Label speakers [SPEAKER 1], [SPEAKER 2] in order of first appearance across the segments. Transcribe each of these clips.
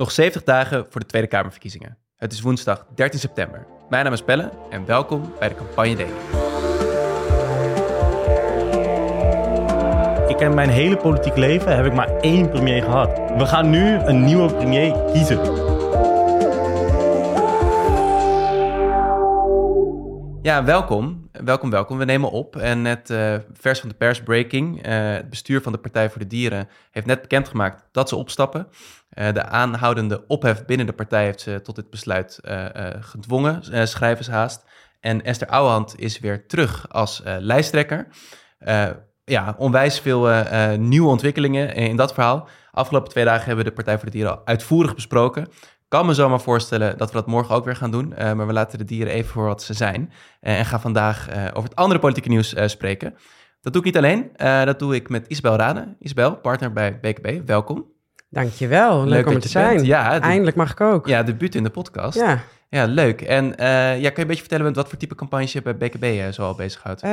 [SPEAKER 1] Nog 70 dagen voor de Tweede Kamerverkiezingen. Het is woensdag 13 september. Mijn naam is Pelle en welkom bij de Campagne Daily.
[SPEAKER 2] Ik heb mijn hele politiek leven heb ik maar één premier gehad. We gaan nu een nieuwe premier kiezen.
[SPEAKER 1] Ja, welkom. Welkom, welkom. We nemen op en net uh, vers van de persbreaking. Uh, het bestuur van de Partij voor de Dieren heeft net bekendgemaakt dat ze opstappen. Uh, de aanhoudende ophef binnen de partij heeft ze tot dit besluit gedwongen, schrijven ze haast. En Esther Ouwehand is weer terug als lijsttrekker. ja, onwijs veel nieuwe ontwikkelingen in dat verhaal. Afgelopen twee dagen hebben we de Partij voor de Dieren al uitvoerig besproken kan me zomaar voorstellen dat we dat morgen ook weer gaan doen. Uh, maar we laten de dieren even voor wat ze zijn. Uh, en gaan vandaag uh, over het andere politieke nieuws spreken. Dat doe ik niet alleen. dat doe ik met Isabel Rade. Isabel, partner bij BKB. Welkom.
[SPEAKER 3] Dankjewel. Leuk, Leuk om er te zijn.
[SPEAKER 1] Ja,
[SPEAKER 3] Eindelijk mag ik ook.
[SPEAKER 1] Ja, debuut in de podcast. Ja. Ja, leuk. En uh, ja, kan je een beetje vertellen met wat voor type campagnes je bij BKB uh, zo al bezighoudt?
[SPEAKER 3] Uh,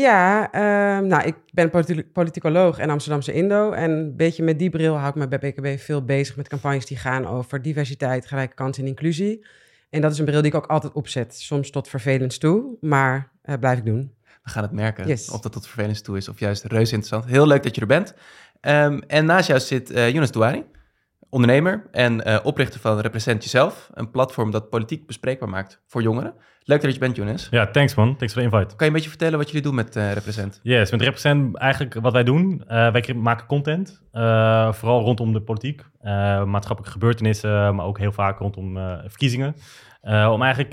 [SPEAKER 3] ja, ehm, nou, ik ben politicoloog en Amsterdamse Indo. En een beetje met die bril hou ik me bij BKB veel bezig met campagnes die gaan over diversiteit, gelijke kansen en inclusie. En dat is een bril die ik ook altijd opzet, soms tot vervelend toe, maar blijf ik doen.
[SPEAKER 1] We gaan het merken of dat tot vervelend toe is of juist reuze interessant. Heel leuk dat je er bent. Um, en naast jou zit Younes Douari ondernemer en uh, oprichter van Represent Jezelf, een platform dat politiek bespreekbaar maakt voor jongeren. Leuk dat je bent, Jonas.
[SPEAKER 2] Ja, thanks man. Thanks voor de invite.
[SPEAKER 1] Kan je een beetje vertellen wat jullie doen met uh, Represent?
[SPEAKER 2] Yes, met Represent eigenlijk wat wij doen. Uh, wij maken content, vooral rondom de politiek, maatschappelijke gebeurtenissen, maar ook heel vaak rondom verkiezingen. om eigenlijk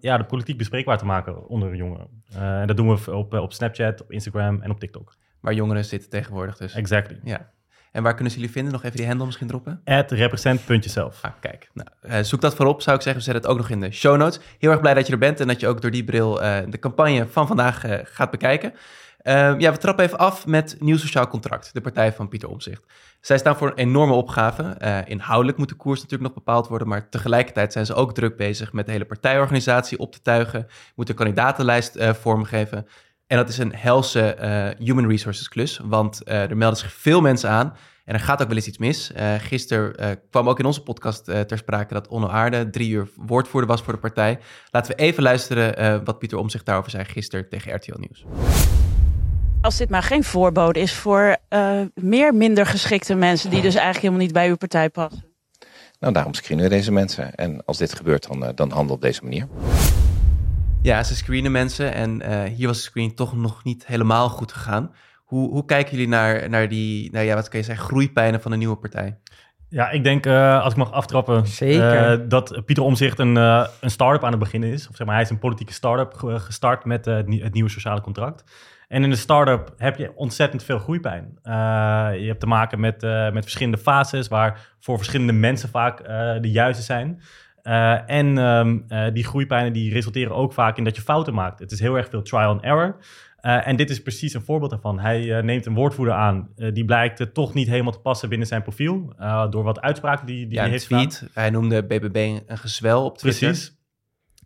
[SPEAKER 2] ja, de politiek bespreekbaar te maken onder jongeren. en dat doen we op, op Snapchat, op Instagram en op TikTok.
[SPEAKER 1] Waar jongeren zitten tegenwoordig dus.
[SPEAKER 2] Exactly.
[SPEAKER 1] Ja. En waar kunnen ze jullie vinden? Nog even die handle misschien droppen.
[SPEAKER 2] At represent.jezelf.
[SPEAKER 1] Ah, kijk, nou, uh, zoek dat voorop, zou ik zeggen. We zetten het ook nog in de show notes. Heel erg blij dat je er bent en dat je ook door die bril uh, de campagne van vandaag uh, gaat bekijken. Ehm, ja, we trappen even af met Nieuw Sociaal Contract, de partij van Pieter Omzicht. Zij staan voor een enorme opgave. inhoudelijk moet de koers natuurlijk nog bepaald worden, maar tegelijkertijd zijn ze ook druk bezig met de hele partijorganisatie op te tuigen. Moet een kandidatenlijst vormgeven. En dat is een helse uh, human resources klus, want uh, er melden zich veel mensen aan en er gaat ook wel eens iets mis. Uh, gisteren kwam ook in onze podcast ter sprake dat Onno Aarde drie uur woordvoerder was voor de partij. Laten we even luisteren wat Pieter Omzicht daarover zei gisteren tegen RTL Nieuws.
[SPEAKER 4] Als dit maar geen voorbode is voor meer minder geschikte mensen die dus eigenlijk helemaal niet bij uw partij passen.
[SPEAKER 5] Nou, daarom screenen we deze mensen. En als dit gebeurt, dan, dan handelen we op deze manier.
[SPEAKER 1] Ja, ze screenen mensen en uh, hier was de screening toch nog niet helemaal goed gegaan. Hoe, hoe kijken jullie naar, naar die, nou ja, wat kan je zeggen, groeipijnen van een nieuwe partij?
[SPEAKER 2] Ja, ik denk, uh, als ik mag aftrappen,
[SPEAKER 3] Zeker.
[SPEAKER 2] Uh, dat Pieter Omzicht een, uh, een start-up aan het beginnen is. Of zeg maar, hij is een politieke start-up gestart met het nieuwe sociale contract. En in de start-up heb je ontzettend veel groeipijn. je hebt te maken met, met verschillende fases, waar voor verschillende mensen vaak de juiste zijn. Uh, en um, uh, die groeipijnen die resulteren ook vaak in dat je fouten maakt. Het is heel erg veel trial and error. Uh, en dit is precies een voorbeeld daarvan. Hij neemt een woordvoerder aan. die blijkt toch niet helemaal te passen binnen zijn profiel. door wat uitspraken die, die
[SPEAKER 1] ja,
[SPEAKER 2] hij heeft
[SPEAKER 1] tweet. Hij noemde BBB een gezwel op Twitter.
[SPEAKER 2] Precies.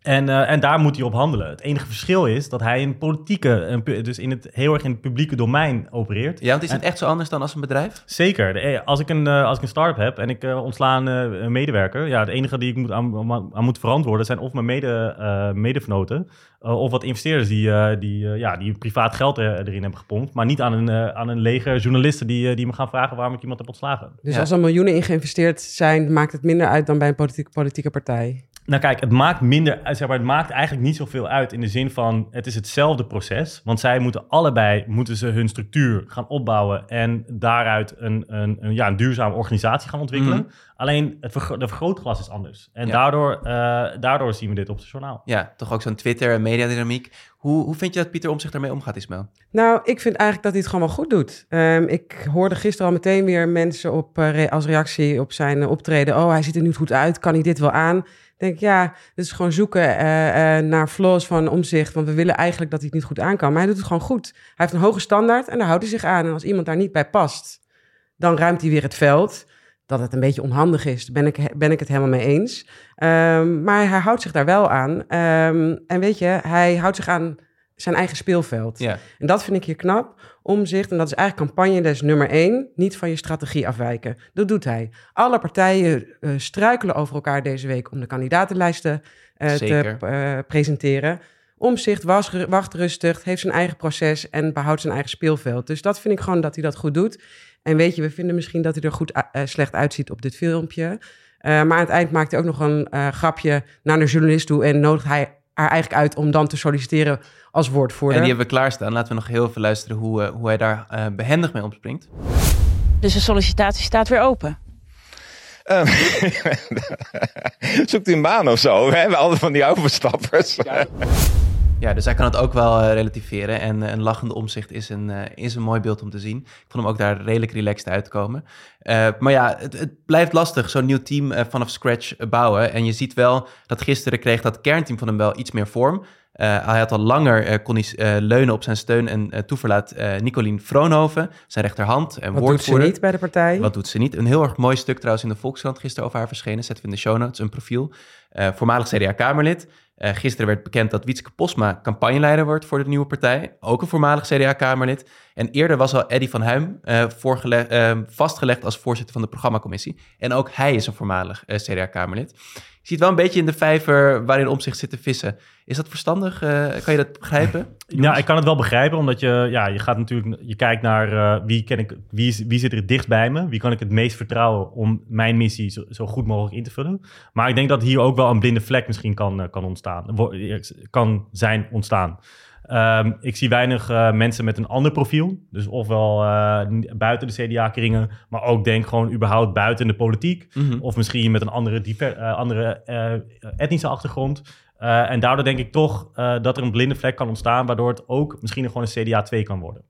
[SPEAKER 2] En, uh, en daar moet hij op handelen. Het enige verschil is dat hij in politieke, dus in het, heel erg in het publieke domein opereert.
[SPEAKER 1] Ja, want is het echt zo anders dan als een bedrijf?
[SPEAKER 2] Zeker. Eh, als ik een, uh, als ik een start-up heb en ik uh, ontsla een medewerker, ja, het enige die ik moet aan, aan moet verantwoorden zijn of mijn mede, medevenoten of wat investeerders die, die, ja, die privaat geld erin hebben gepompt, maar niet aan een, aan een leger journalisten die, die me gaan vragen waarom ik iemand heb ontslagen.
[SPEAKER 3] Dus als er miljoenen in geïnvesteerd zijn, maakt het minder uit dan bij een politieke, politieke partij?
[SPEAKER 2] Nou kijk, het maakt minder, zeg maar, het maakt eigenlijk niet zoveel uit in de zin van het is hetzelfde proces. Want zij moeten allebei moeten ze hun structuur gaan opbouwen en daaruit een, een, een ja, een duurzame organisatie gaan ontwikkelen. Mhm. Alleen het de vergrootglas is anders. En daardoor, uh, daardoor zien we dit op het journaal.
[SPEAKER 1] Ja, toch ook zo'n Twitter en mediadynamiek. Hoe, hoe vind je dat Pieter om zich daarmee omgaat, Ismael?
[SPEAKER 3] Nou, ik vind eigenlijk dat hij het gewoon wel goed doet. Um, ik hoorde gisteren al meteen weer mensen op, uh, als reactie op zijn optreden. Oh, hij ziet er niet goed uit. Kan hij dit wel aan? denk ja, dus gewoon zoeken uh, uh, naar flaws van omzicht. Want we willen eigenlijk dat hij het niet goed aan kan. Maar hij doet het gewoon goed. Hij heeft een hoge standaard en daar houdt hij zich aan. En als iemand daar niet bij past, dan ruimt hij weer het veld. Dat het een beetje onhandig is, ben ik, ben ik het helemaal mee eens. Um, maar hij houdt zich daar wel aan. Um, en weet je, hij houdt zich aan zijn eigen speelveld. Ja. En dat vind ik hier knap Omzicht, en dat is eigenlijk campagneles nummer één, niet van je strategie afwijken. Dat doet hij. Alle partijen eh, struikelen over elkaar deze week om de kandidatenlijsten eh, te eh, presenteren. Omzicht was, wacht rustig, heeft zijn eigen proces en behoudt zijn eigen speelveld. Dus dat vind ik gewoon dat hij dat goed doet. En weet je, we vinden misschien dat hij er goed, eh, slecht uitziet op dit filmpje. Eh, maar aan het eind maakt hij ook nog een eh, grapje naar de journalist toe en nodigt hij haar eigenlijk uit om dan te solliciteren als woordvoerder.
[SPEAKER 1] En die hebben we klaarstaan. Laten we nog heel even luisteren hoe, hoe hij daar eh, behendig mee opspringt.
[SPEAKER 4] Dus de sollicitatie staat weer open.
[SPEAKER 5] Ehm, zoekt u een baan of zo? We hebben altijd van die overstappers.
[SPEAKER 1] Ja, dus hij kan het ook wel eh, relativeren. En eh, een lachende omzicht is een, eh, is een mooi beeld om te zien. Ik vond hem ook daar redelijk relaxed uitkomen. Maar ja, het, het blijft lastig, zo'n nieuw team vanaf scratch bouwen. En je ziet wel dat gisteren kreeg dat kernteam van hem wel iets meer vorm. Hij had al langer, kon hij leunen op zijn steun en toeverlaat Nicolien Vroonhoven, zijn rechterhand en
[SPEAKER 3] Wat doet ze niet bij de partij?
[SPEAKER 1] Wat doet ze niet? Een heel erg mooi stuk trouwens in de Volkskrant gisteren over haar verschenen. Zetten we in de show notes, een profiel. Eh, voormalig CDA-Kamerlid. Eh, gisteren werd bekend dat Wietske Posma campagneleider wordt voor de nieuwe partij. Ook een voormalig CDA-Kamerlid. En eerder was al Eddy van Huim eh, vastgelegd als voorzitter van de programmacommissie. En ook hij is een voormalig CDA-Kamerlid. Je ziet wel een beetje in de vijver waarin omzicht zit te vissen. Is dat verstandig? Eh, kan je dat begrijpen?
[SPEAKER 2] Ja, ik kan het wel begrijpen, omdat je, ja, je gaat natuurlijk, je kijkt naar eh, wie, ken ik, wie, wie zit er het dichtst bij me, wie kan ik het meest vertrouwen om mijn missie zo, zo goed mogelijk in te vullen. Maar ik denk dat hier ook wel een blinde vlek misschien kan, eh, kan ontstaan, kan zijn ontstaan. Ehm, ik zie weinig eh, mensen met een ander profiel, dus ofwel eh, buiten de CDA-kringen, maar ook denk gewoon überhaupt buiten de politiek.
[SPEAKER 1] Mhm.
[SPEAKER 2] Of misschien met een andere, diver, eh, andere etnische achtergrond. En daardoor denk ik toch dat er een blinde vlek kan ontstaan, waardoor het ook misschien gewoon een CDA 2 kan worden.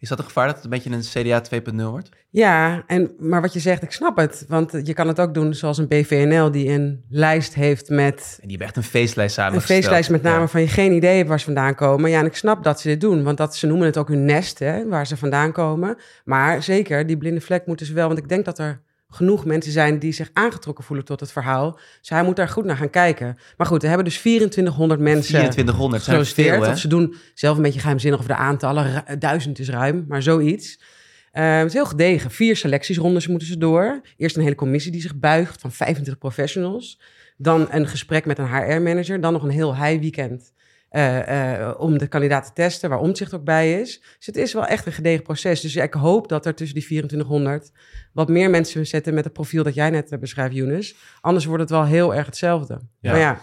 [SPEAKER 1] Is dat een gevaar dat het een beetje een CDA 2.0 wordt?
[SPEAKER 3] Ja, en, maar wat je zegt, ik snap het. Want je kan het ook doen zoals een BVNL die een lijst heeft met...
[SPEAKER 1] En die hebben echt een feestlijst
[SPEAKER 3] Een
[SPEAKER 1] samengesteld.
[SPEAKER 3] feestlijst met namen
[SPEAKER 1] Ja.
[SPEAKER 3] van je geen idee hebt waar ze vandaan komen. Ja, en ik snap dat ze dit doen, want dat, ze noemen het ook hun nest, hè, waar ze vandaan komen. Maar zeker, die blinde vlek moeten ze wel, want ik denk dat er genoeg mensen zijn die zich aangetrokken voelen tot het verhaal. Dus hij moet daar goed naar gaan kijken. Maar goed, we hebben dus 2400 mensen
[SPEAKER 1] 2400 zijn er
[SPEAKER 3] gesolliciteerd.
[SPEAKER 1] veel,
[SPEAKER 3] ze doen zelf een beetje geheimzinnig over de aantallen. Ru- Duizend is ruim, maar zoiets. Eh, het is heel gedegen. Vier selectiesrondes moeten ze door. Eerst een hele commissie die zich buigt van 25 professionals. Dan een gesprek met een HR-manager. Dan nog een heel high weekend eh, eh, om de kandidaat te testen, waar omzicht ook bij is. Dus het is wel echt een gedegen proces. Dus ik hoop dat er tussen die 2400 wat meer mensen zetten met het profiel dat jij net eh, beschrijft, Younes. Anders wordt het wel heel erg hetzelfde.
[SPEAKER 2] Ja.
[SPEAKER 3] Maar ja,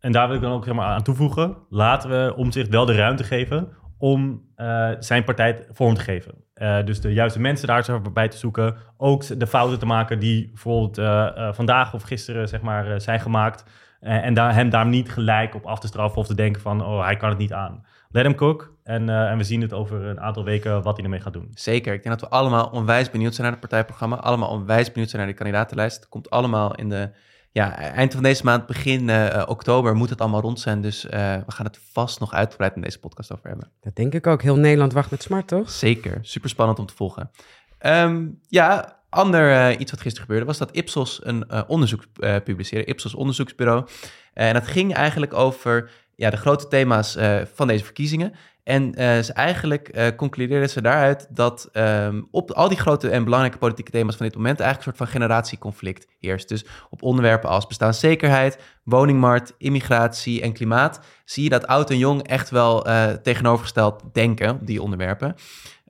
[SPEAKER 2] En daar wil ik dan ook zeg maar, aan toevoegen. Laten we omzicht wel de ruimte geven om eh, zijn partij vorm te geven. Eh, dus de juiste mensen daar zo bij te zoeken. Ook de fouten te maken die bijvoorbeeld eh, eh, vandaag of gisteren zeg maar, eh, zijn gemaakt. Eh, en daar, hem daar niet gelijk op af te straffen of te denken van... oh, hij kan het niet aan. Let hem cook. En, eh, en we zien het over een aantal weken wat hij ermee gaat doen.
[SPEAKER 1] Zeker. Ik denk dat we allemaal onwijs benieuwd zijn naar het partijprogramma. Allemaal onwijs benieuwd zijn naar de kandidatenlijst. Het komt allemaal in de ja, eind van deze maand, begin eh, oktober, moet het allemaal rond zijn. Dus eh, we gaan het vast nog uitgebreid in deze podcast over hebben.
[SPEAKER 3] dat denk ik ook. Heel Nederland wacht met smart, toch?
[SPEAKER 1] Zeker. Super spannend om te volgen. Ehm, ja, ander eh, iets wat gisteren gebeurde was dat Ipsos een eh, onderzoek eh, publiceerde. Ipsos onderzoeksbureau. En dat ging eigenlijk over ja, de grote thema's van deze verkiezingen. En ze eigenlijk concludeerden ze daaruit dat ehm, op al die grote en belangrijke politieke thema's van dit moment eigenlijk een soort van generatieconflict heerst. Dus op onderwerpen als bestaanszekerheid, woningmarkt, immigratie en klimaat zie je dat oud en jong echt wel tegenovergesteld denken die onderwerpen.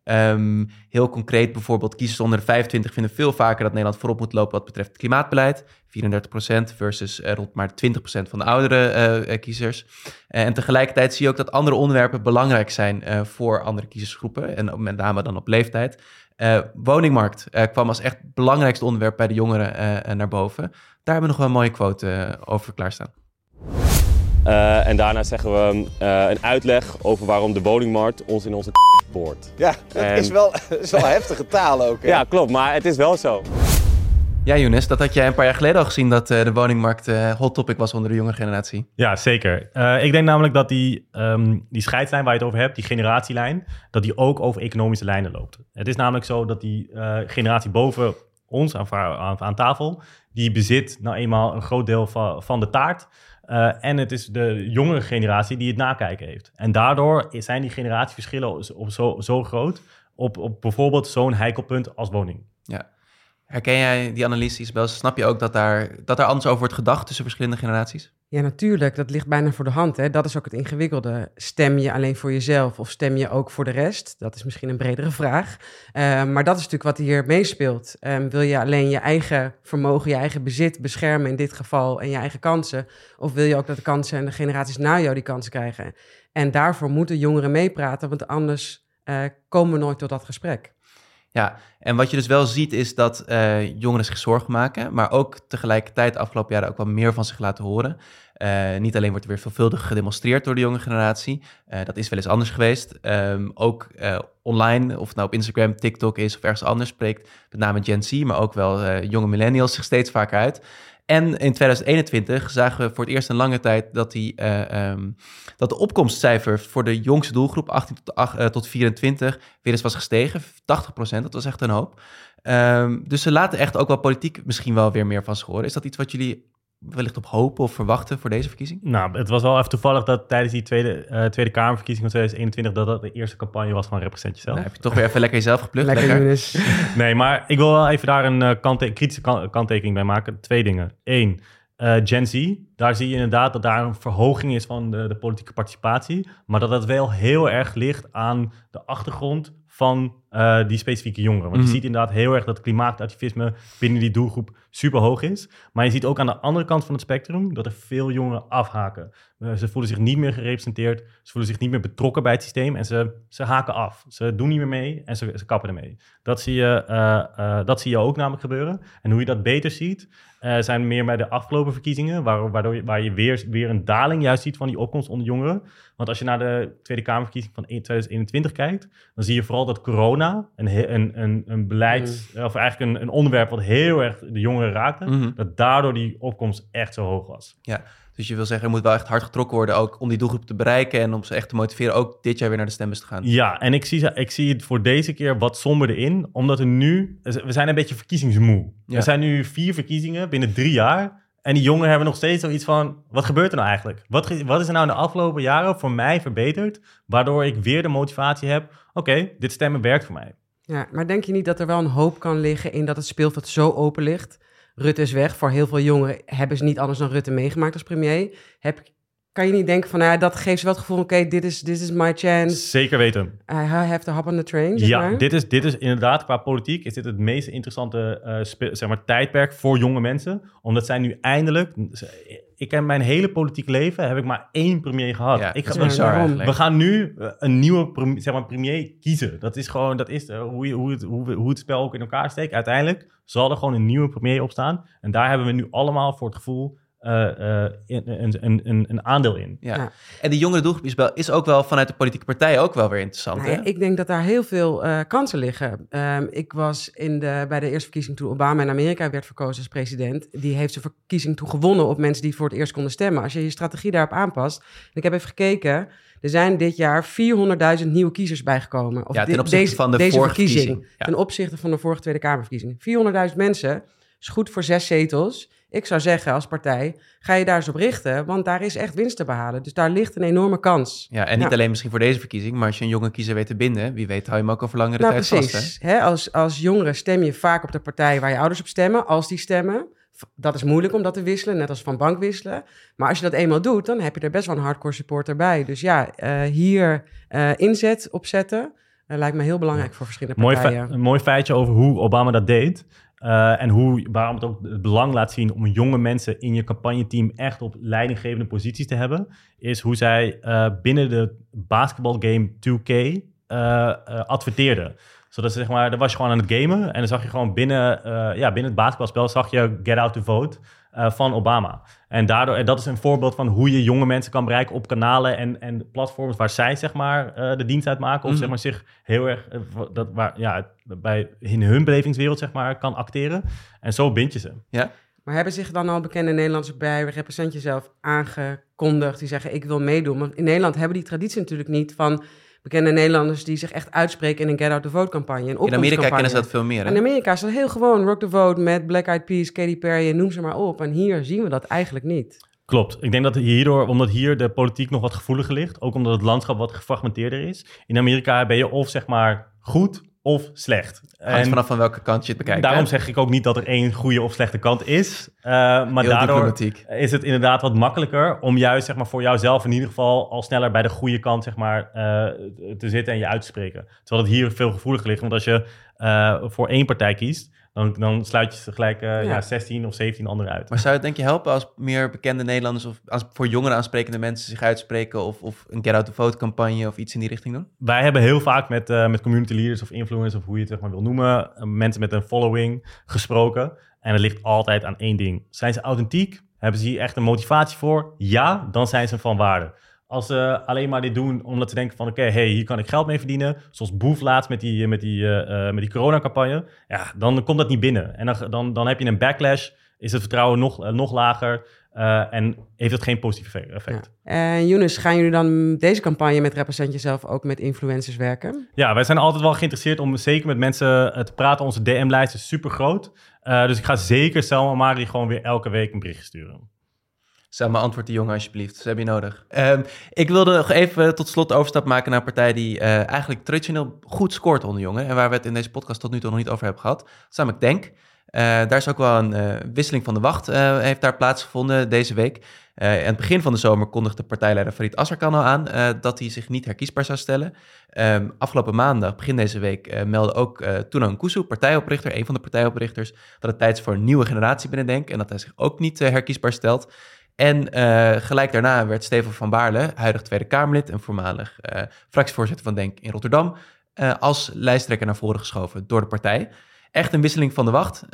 [SPEAKER 1] Ehm, heel concreet bijvoorbeeld, kiezers onder de 25 vinden veel vaker dat Nederland voorop moet lopen wat betreft klimaatbeleid. 34% versus eh, rond maar 20% van de oudere eh, eh, kiezers. En tegelijkertijd zie je ook dat andere onderwerpen belangrijk zijn voor andere kiezersgroepen. En met name dan op leeftijd. Woningmarkt kwam als echt belangrijkste onderwerp bij de jongeren naar boven. Daar hebben we nog wel een mooie quote over klaarstaan.
[SPEAKER 6] Eh, en daarna zeggen we eh, een uitleg over waarom de woningmarkt ons in onze poort.
[SPEAKER 7] Ja, dat
[SPEAKER 6] En-
[SPEAKER 7] is, wel, is wel heftige taal ook. Hè?
[SPEAKER 6] Ja, klopt, maar het is wel zo.
[SPEAKER 1] Ja, Younes, dat had jij een paar jaar geleden al gezien dat eh, de woningmarkt eh, hot topic was onder de jonge generatie.
[SPEAKER 2] Ja, zeker. Eh, ik denk namelijk dat die, ehm, die scheidslijn waar je het over hebt, die generatielijn, dat die ook over economische lijnen loopt. Het is namelijk zo dat die eh, generatie boven ons aan, aan, aan tafel, die bezit nou eenmaal een groot deel van, van de taart. Uh, en het is de jongere generatie die het nakijken heeft. En daardoor zijn die generatieverschillen op zo, zo groot op, op bijvoorbeeld zo'n heikelpunt als woning.
[SPEAKER 1] Ja. Herken jij die analyse, Isabel? Snap je ook dat daar, dat daar anders over wordt gedacht tussen verschillende generaties?
[SPEAKER 3] Ja, natuurlijk. Dat ligt bijna voor de hand. Hè? Dat is ook het ingewikkelde. Stem je alleen voor jezelf of stem je ook voor de rest? Dat is misschien een bredere vraag. Uh, maar dat is natuurlijk wat hier meespeelt. Um, wil je alleen je eigen vermogen, je eigen bezit beschermen in dit geval en je eigen kansen? Of wil je ook dat de kansen en de generaties na jou die kansen krijgen? En daarvoor moeten jongeren meepraten, want anders uh, komen we nooit tot dat gesprek.
[SPEAKER 1] Ja, en wat je dus wel ziet is dat uh, jongeren zich zorgen maken, maar ook tegelijkertijd de afgelopen jaren ook wel meer van zich laten horen. Uh, niet alleen wordt er weer veelvuldig gedemonstreerd door de jonge generatie, uh, dat is wel eens anders geweest. Um, ook online, of nou op Instagram, TikTok is of ergens anders, spreekt met name Gen Z, maar ook wel jonge millennials zich steeds vaker uit. En in 2021 zagen we voor het eerst in lange tijd dat, die, um, dat de opkomstcijfer voor de jongste doelgroep, 18 tot, 8, tot 24, weer eens was gestegen. 80 procent, dat was echt een hoop. Um, dus ze laten echt ook wel politiek misschien wel weer meer van zich horen. Is dat iets wat jullie wellicht op hopen of verwachten voor deze verkiezing?
[SPEAKER 2] Nou, het was wel even toevallig dat tijdens die Tweede, uh, tweede Kamerverkiezing van 2021... dat dat de eerste campagne was van Represent Jezelf.
[SPEAKER 1] Nou, heb je toch weer even lekker jezelf geplukt.
[SPEAKER 3] lekker, lekker.
[SPEAKER 2] nee, maar ik wil wel even daar een uh, kante kritische kan kanttekening bij maken. Twee dingen. Eén, uh, Gen Z, daar zie je inderdaad dat daar een verhoging is van de, de politieke participatie. Maar dat dat wel heel erg ligt aan de achtergrond van uh, die specifieke jongeren. Want mm. je ziet inderdaad heel erg dat klimaatactivisme binnen die doelgroep super hoog is. Maar je ziet ook aan de andere kant van het spectrum dat er veel jongeren afhaken. Uh, ze voelen zich niet meer gerepresenteerd, ze voelen zich niet meer betrokken bij het systeem en ze, ze haken af. Ze doen niet meer mee en ze, ze kappen ermee. Dat zie, je, uh, dat zie je ook namelijk gebeuren. En hoe je dat beter ziet, zijn meer bij de afgelopen verkiezingen, waar, waardoor je, waar je weer, weer een daling juist ziet van die opkomst onder jongeren. Want als je naar de Tweede Kamerverkiezing van 2021 kijkt, dan zie je vooral dat corona, een, een, een, een beleid, mm. of eigenlijk een, een onderwerp wat heel erg de jongeren raakte, mm -hmm. dat daardoor die opkomst echt zo hoog was.
[SPEAKER 1] Ja, dus je wil zeggen, er moet wel echt hard getrokken worden, ook om die doelgroep te bereiken en om ze echt te motiveren, ook dit jaar weer naar de stembus te gaan.
[SPEAKER 2] Ja, en ik zie, ik zie het voor deze keer wat somberder in, omdat er nu, we zijn een beetje verkiezingsmoe. Ja. Er zijn nu vier verkiezingen binnen drie jaar. En die jongeren hebben nog steeds zoiets van: wat gebeurt er nou eigenlijk? Wat, wat is er nou in de afgelopen jaren voor mij verbeterd, waardoor ik weer de motivatie heb: oké, dit stemmen werkt voor mij.
[SPEAKER 3] Ja, maar denk je niet dat er wel een hoop kan liggen in dat het speelveld zo open ligt? Rutte is weg. Voor heel veel jongeren hebben ze niet anders dan Rutte meegemaakt als premier. Heb, kan je niet denken van, nou, dat geeft ze wel het gevoel, oké, dit is this is my chance.
[SPEAKER 2] Zeker weten.
[SPEAKER 3] I have to hop on the train, zeg
[SPEAKER 2] Ja,
[SPEAKER 3] maar.
[SPEAKER 2] dit is, dit is inderdaad, qua politiek, is dit het meest interessante uh, zeg maar, tijdperk voor jonge mensen. Omdat zij nu eindelijk, ik heb mijn hele politiek leven, heb ik maar één premier gehad.
[SPEAKER 1] Ja,
[SPEAKER 2] ik
[SPEAKER 1] ga, bizar,
[SPEAKER 2] we gaan nu een nieuwe premier, zeg maar, premier kiezen. Dat is gewoon, dat is uh, hoe, hoe, het, hoe, hoe het spel ook in elkaar steekt. Uiteindelijk zal er gewoon een nieuwe premier opstaan. En daar hebben we nu allemaal voor het gevoel een, een, een, een, aandeel in.
[SPEAKER 1] Ja. ja. En die jongere doelgroep is ook wel vanuit de politieke partijen ook wel weer interessant.
[SPEAKER 3] Nou ja,
[SPEAKER 1] hè?
[SPEAKER 3] Ik denk dat daar heel veel uh, kansen liggen. Um, ik was in de, bij de eerste verkiezing toen Obama in Amerika werd verkozen als president. Die heeft zijn verkiezing toen gewonnen op mensen die voor het eerst konden stemmen. Als je je strategie daarop aanpast. En ik heb even gekeken. Er zijn dit jaar 400.000 nieuwe kiezers bijgekomen.
[SPEAKER 1] Of ja, ten opzichte
[SPEAKER 3] deze,
[SPEAKER 1] van de
[SPEAKER 3] deze
[SPEAKER 1] vorige
[SPEAKER 3] verkiezing.
[SPEAKER 1] verkiezing. Ja.
[SPEAKER 3] Ten opzichte van de vorige Tweede Kamerverkiezing. 400.000 mensen is goed voor zes zetels. Ik zou zeggen als partij, ga je daar eens op richten, want daar is echt winst te behalen. Dus daar ligt een enorme kans.
[SPEAKER 1] Ja, en niet alleen misschien voor deze verkiezing, maar als je een jonge kiezer weet te binden, wie weet hou je hem ook over langere
[SPEAKER 3] Nou,
[SPEAKER 1] tijd
[SPEAKER 3] precies.
[SPEAKER 1] vast. Hè?
[SPEAKER 3] Hè, als, als jongere stem je vaak op de partij waar je ouders op stemmen, als die stemmen. Dat is moeilijk om dat te wisselen, net als van bank wisselen. Maar als je dat eenmaal doet, dan heb je er best wel een hardcore supporter bij. Dus ja, eh, hier eh, inzet op zetten, eh, lijkt me heel belangrijk voor verschillende
[SPEAKER 2] Mooi,
[SPEAKER 3] partijen.
[SPEAKER 2] een mooi feitje over hoe Obama dat deed. Uh, en hoe, waarom het ook het belang laat zien om jonge mensen in je campagneteam echt op leidinggevende posities te hebben, is hoe zij uh, binnen de basketbalgame 2K uh, adverteerden. Zodat ze zeg maar, dan was je gewoon aan het gamen en dan zag je gewoon binnen, ja, binnen het basketbalspel zag je Get Out to Vote uh, van Obama. En daardoor, en dat is een voorbeeld van hoe je jonge mensen kan bereiken op kanalen en, en platforms waar zij zeg maar uh, de dienst uitmaken. Of
[SPEAKER 1] Mhm.
[SPEAKER 2] zeg maar zich heel erg, uh, dat, waar, ja, bij, in hun belevingswereld zeg maar kan acteren. En zo bind je ze.
[SPEAKER 1] Ja?
[SPEAKER 3] Maar hebben zich dan al bekende Nederlanders bij Represent Jezelf aangekondigd die zeggen ik wil meedoen? Want in Nederland hebben die traditie natuurlijk niet van bekende Nederlanders die zich echt uitspreken in een Get Out the Vote campagne. Een
[SPEAKER 1] In Amerika kennen ze dat veel meer. Hè?
[SPEAKER 3] In Amerika is dat heel gewoon. Rock the Vote met Black Eyed Peas, Katy Perry, noem ze maar op. En hier zien we dat eigenlijk niet.
[SPEAKER 2] Klopt. Ik denk dat hierdoor, omdat hier de politiek nog wat gevoeliger ligt, ook omdat het landschap wat gefragmenteerder is. In Amerika ben je of zeg maar goed of slecht. En
[SPEAKER 1] vanaf van welke kant je het bekijkt.
[SPEAKER 2] daarom
[SPEAKER 1] hè?
[SPEAKER 2] zeg ik ook niet dat er één goede of slechte kant is. Eh, maar
[SPEAKER 1] Heel
[SPEAKER 2] daardoor
[SPEAKER 1] diplomatiek.
[SPEAKER 2] is het inderdaad wat makkelijker om juist zeg maar, voor jouzelf in ieder geval al sneller bij de goede kant zeg maar, eh, te zitten en je uit te spreken. Terwijl het hier veel gevoeliger ligt. Want als je eh, voor één partij kiest, dan, dan sluit je gelijk eh,
[SPEAKER 3] Ja.
[SPEAKER 2] ja. 16 of 17 anderen uit.
[SPEAKER 1] Maar zou het denk je helpen als meer bekende Nederlanders of als voor jongeren aansprekende mensen zich uitspreken of, of een Get Out the Vote campagne of iets in die richting doen?
[SPEAKER 2] Wij hebben heel vaak met, eh, met community leaders of influencers, of hoe je het zeg maar wil noemen, eh, mensen met een following gesproken. En het ligt altijd aan één ding. Zijn ze authentiek? Hebben ze hier echt een motivatie voor? Ja, dan zijn ze van waarde. Als ze alleen maar dit doen omdat ze denken van... oké, hey, hier kan ik geld mee verdienen. Zoals Boef laatst met die, met die, eh, eh, met die coronacampagne. Ja, dan komt dat niet binnen. En dan, dan, dan heb je een backlash. Is het vertrouwen nog, eh, nog lager. en heeft het geen positief effect.
[SPEAKER 3] Ja. En Younes, gaan jullie dan deze campagne met Represent Jezelf ook met influencers werken?
[SPEAKER 2] Ja, wij zijn altijd wel geïnteresseerd om zeker met mensen te praten. Onze DM-lijst is super groot. dus ik ga zeker Selma Mari gewoon weer elke week een bericht sturen.
[SPEAKER 1] Selma, antwoord die jongen alsjeblieft. Ze hebben je nodig. Ehm, ik wilde nog even tot slot de overstap maken naar een partij die eh, eigenlijk traditioneel goed scoort onder jongen. En waar we het in deze podcast tot nu toe nog niet over hebben gehad. Dat is namelijk Denk. Eh, daar is ook wel een eh, wisseling van de wacht heeft daar plaatsgevonden deze week. Aan het begin van de zomer kondigde partijleider Farid Azarkan al aan dat hij zich niet herkiesbaar zou stellen. Ehm, afgelopen maandag, begin deze week, meldde ook eh Tuna Nkusu, partijoprichter, een van de partijoprichters, dat het tijd is voor een nieuwe generatie binnen Denk en dat hij zich ook niet herkiesbaar stelt. En eh, gelijk daarna werd Steven van Baarle, huidig Tweede Kamerlid en voormalig eh, fractievoorzitter van Denk in Rotterdam, eh, als lijsttrekker naar voren geschoven door de partij. Echt een wisseling van de wacht,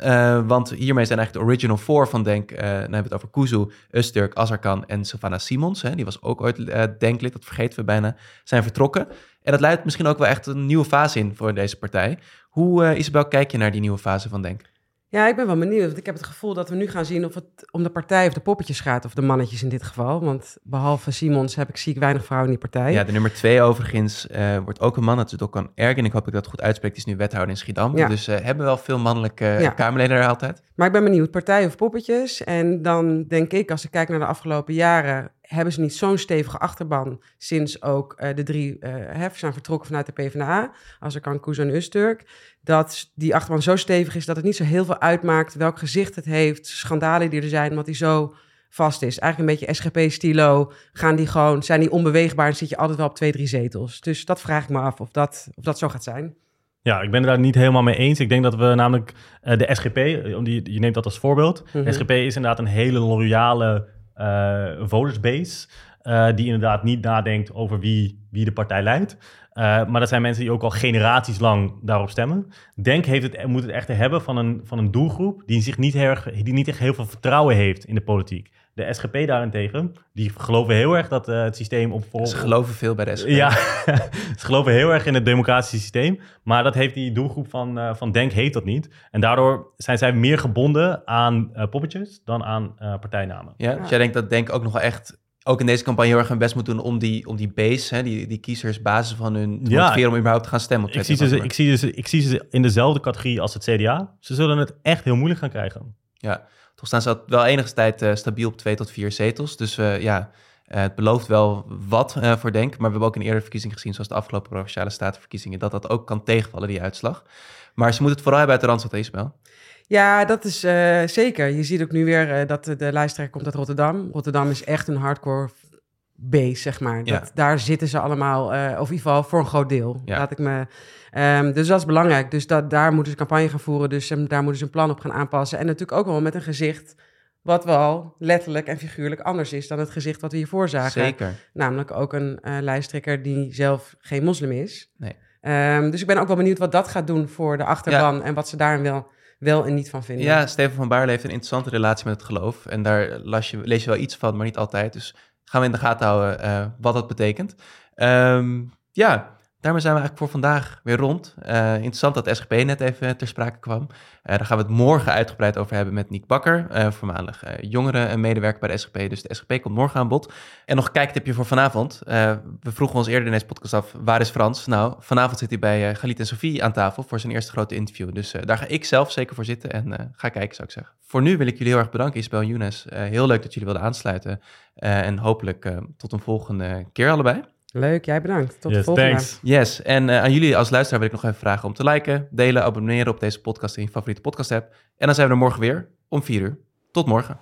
[SPEAKER 1] want hiermee zijn eigenlijk de original four van Denk, dan hebben we het over Kuzu, Usturk, Azarkan en Sylvana Simons, hè, die was ook ooit Denklid, dat vergeten we bijna, zijn vertrokken. En dat luidt misschien ook wel echt een nieuwe fase in voor deze partij. Hoe, Isabel, kijk je naar die nieuwe fase van Denk?
[SPEAKER 3] Ja, ik ben wel benieuwd. Want ik heb het gevoel dat we nu gaan zien of het om de partij of de poppetjes gaat. Of de mannetjes in dit geval. Want behalve Simons heb ik, zie ik weinig vrouwen in die partij.
[SPEAKER 1] Ja, de nummer twee overigens eh, wordt ook een man. Dat is Dokkan Ergen. Ik hoop dat ik dat goed uitspreek. Die is nu wethouder in Schiedam.
[SPEAKER 3] Ja.
[SPEAKER 1] Dus eh hebben wel veel mannelijke
[SPEAKER 3] Ja.
[SPEAKER 1] Kamerleden er altijd.
[SPEAKER 3] Maar ik ben benieuwd, partij of poppetjes? En dan denk ik, als ik kijk naar de afgelopen jaren, hebben ze niet zo'n stevige achterban sinds ook eh, de drie eh hef zijn vertrokken vanuit de PvdA, als ik kan Koes en Usturk, dat die achterban zo stevig is dat het niet zo heel veel uitmaakt welk gezicht het heeft, schandalen die er zijn, omdat die zo vast is. Eigenlijk een beetje SGP-stilo, gaan die gewoon, zijn die onbeweegbaar en zit je altijd wel op twee, drie zetels. Dus dat vraag ik me af of dat, of dat zo gaat zijn.
[SPEAKER 2] Ja, ik ben het daar niet helemaal mee eens. Ik denk dat we namelijk eh, de SGP, eh, om die, je neemt dat als voorbeeld.
[SPEAKER 3] Mhm.
[SPEAKER 2] SGP is inderdaad een hele loyale eh votersbase. eh, die inderdaad niet nadenkt over wie, wie de partij leidt. Eh, maar dat zijn mensen die ook al generaties lang daarop stemmen. Denk heeft het, moet het echter hebben van een, van een doelgroep die, zich niet erg, die niet echt heel veel vertrouwen heeft in de politiek. De SGP daarentegen, die geloven heel erg dat eh, het systeem op...
[SPEAKER 1] Ze geloven veel bij de SGP.
[SPEAKER 2] Ja, ze geloven heel erg in het democratische systeem. Maar dat heeft die doelgroep van, eh, van Denk heeft dat niet. En daardoor zijn zij meer gebonden aan eh, poppetjes dan aan eh, partijnamen.
[SPEAKER 1] Ja, dus jij denkt dat Denk ook nog wel echt, ook in deze campagne heel erg hun best moet doen om die, om die base, hè, die, die kiezers, basis van hun te
[SPEAKER 2] Ja.
[SPEAKER 1] motiveren om überhaupt te gaan stemmen. Op
[SPEAKER 2] Ik zie,
[SPEAKER 1] 22
[SPEAKER 2] ze, ik, zie ze, ik zie ze in dezelfde categorie als het CDA. Ze zullen het echt heel moeilijk gaan krijgen.
[SPEAKER 1] Ja, toch staan ze wel enige tijd eh, stabiel op twee tot vier zetels. Dus eh, ja, eh, het belooft wel wat voor Denk. Maar we hebben ook in eerdere verkiezingen gezien, zoals de afgelopen Provinciale Statenverkiezingen, dat dat ook kan tegenvallen, die uitslag. Maar ze moeten het vooral hebben uit de Randstad, Isabel.
[SPEAKER 3] Ja, dat is zeker. Je ziet ook nu weer dat de, lijsttrekker komt uit Rotterdam. Rotterdam is echt een hardcore base, zeg maar.
[SPEAKER 1] Ja.
[SPEAKER 3] Dat, Daar zitten ze allemaal, of in ieder geval voor een groot deel.
[SPEAKER 1] Ja.
[SPEAKER 3] Laat ik me, Ehm, dus dat is belangrijk. Dus dat, daar moeten ze campagne gaan voeren. Dus ehm, daar moeten ze een plan op gaan aanpassen. En natuurlijk ook wel met een gezicht wat wel letterlijk en figuurlijk anders is dan het gezicht wat we hiervoor zagen.
[SPEAKER 1] Zeker.
[SPEAKER 3] Namelijk ook een eh, lijsttrekker die zelf geen moslim is.
[SPEAKER 1] Nee.
[SPEAKER 3] Ehm, dus ik ben ook wel benieuwd wat dat gaat doen voor de achterban en wat ze daar wel, wel en niet van vinden.
[SPEAKER 1] Ja, Steven van Baarle heeft een interessante relatie met het geloof. En daar las je, lees je wel iets van, maar niet altijd. Dus gaan we in de gaten houden eh, wat dat betekent. Ja, daarmee zijn we eigenlijk voor vandaag weer rond. Uh, interessant dat SGP net even ter sprake kwam. Uh, daar gaan we het morgen uitgebreid over hebben met Niek Bakker, voormalig jongere medewerker bij de SGP. Dus de SGP komt morgen aan bod. En nog een kijktipje voor vanavond. we vroegen ons eerder in deze podcast af, waar is Frans? Nou, vanavond zit hij bij Galit en Sofie aan tafel voor zijn eerste grote interview. Dus daar ga ik zelf zeker voor zitten en ga kijken, zou ik zeggen. Voor nu wil ik jullie heel erg bedanken, Isabel en Younes. heel leuk dat jullie wilden aansluiten. en hopelijk tot een volgende keer allebei.
[SPEAKER 3] Leuk, jij bedankt. Tot de volgende.
[SPEAKER 2] Thanks.
[SPEAKER 1] Yes, en uh, aan jullie als luisteraar wil ik nog even vragen om te liken, delen, abonneren op deze podcast in je favoriete podcast app. En dan zijn we er morgen weer om 4 uur. Tot morgen.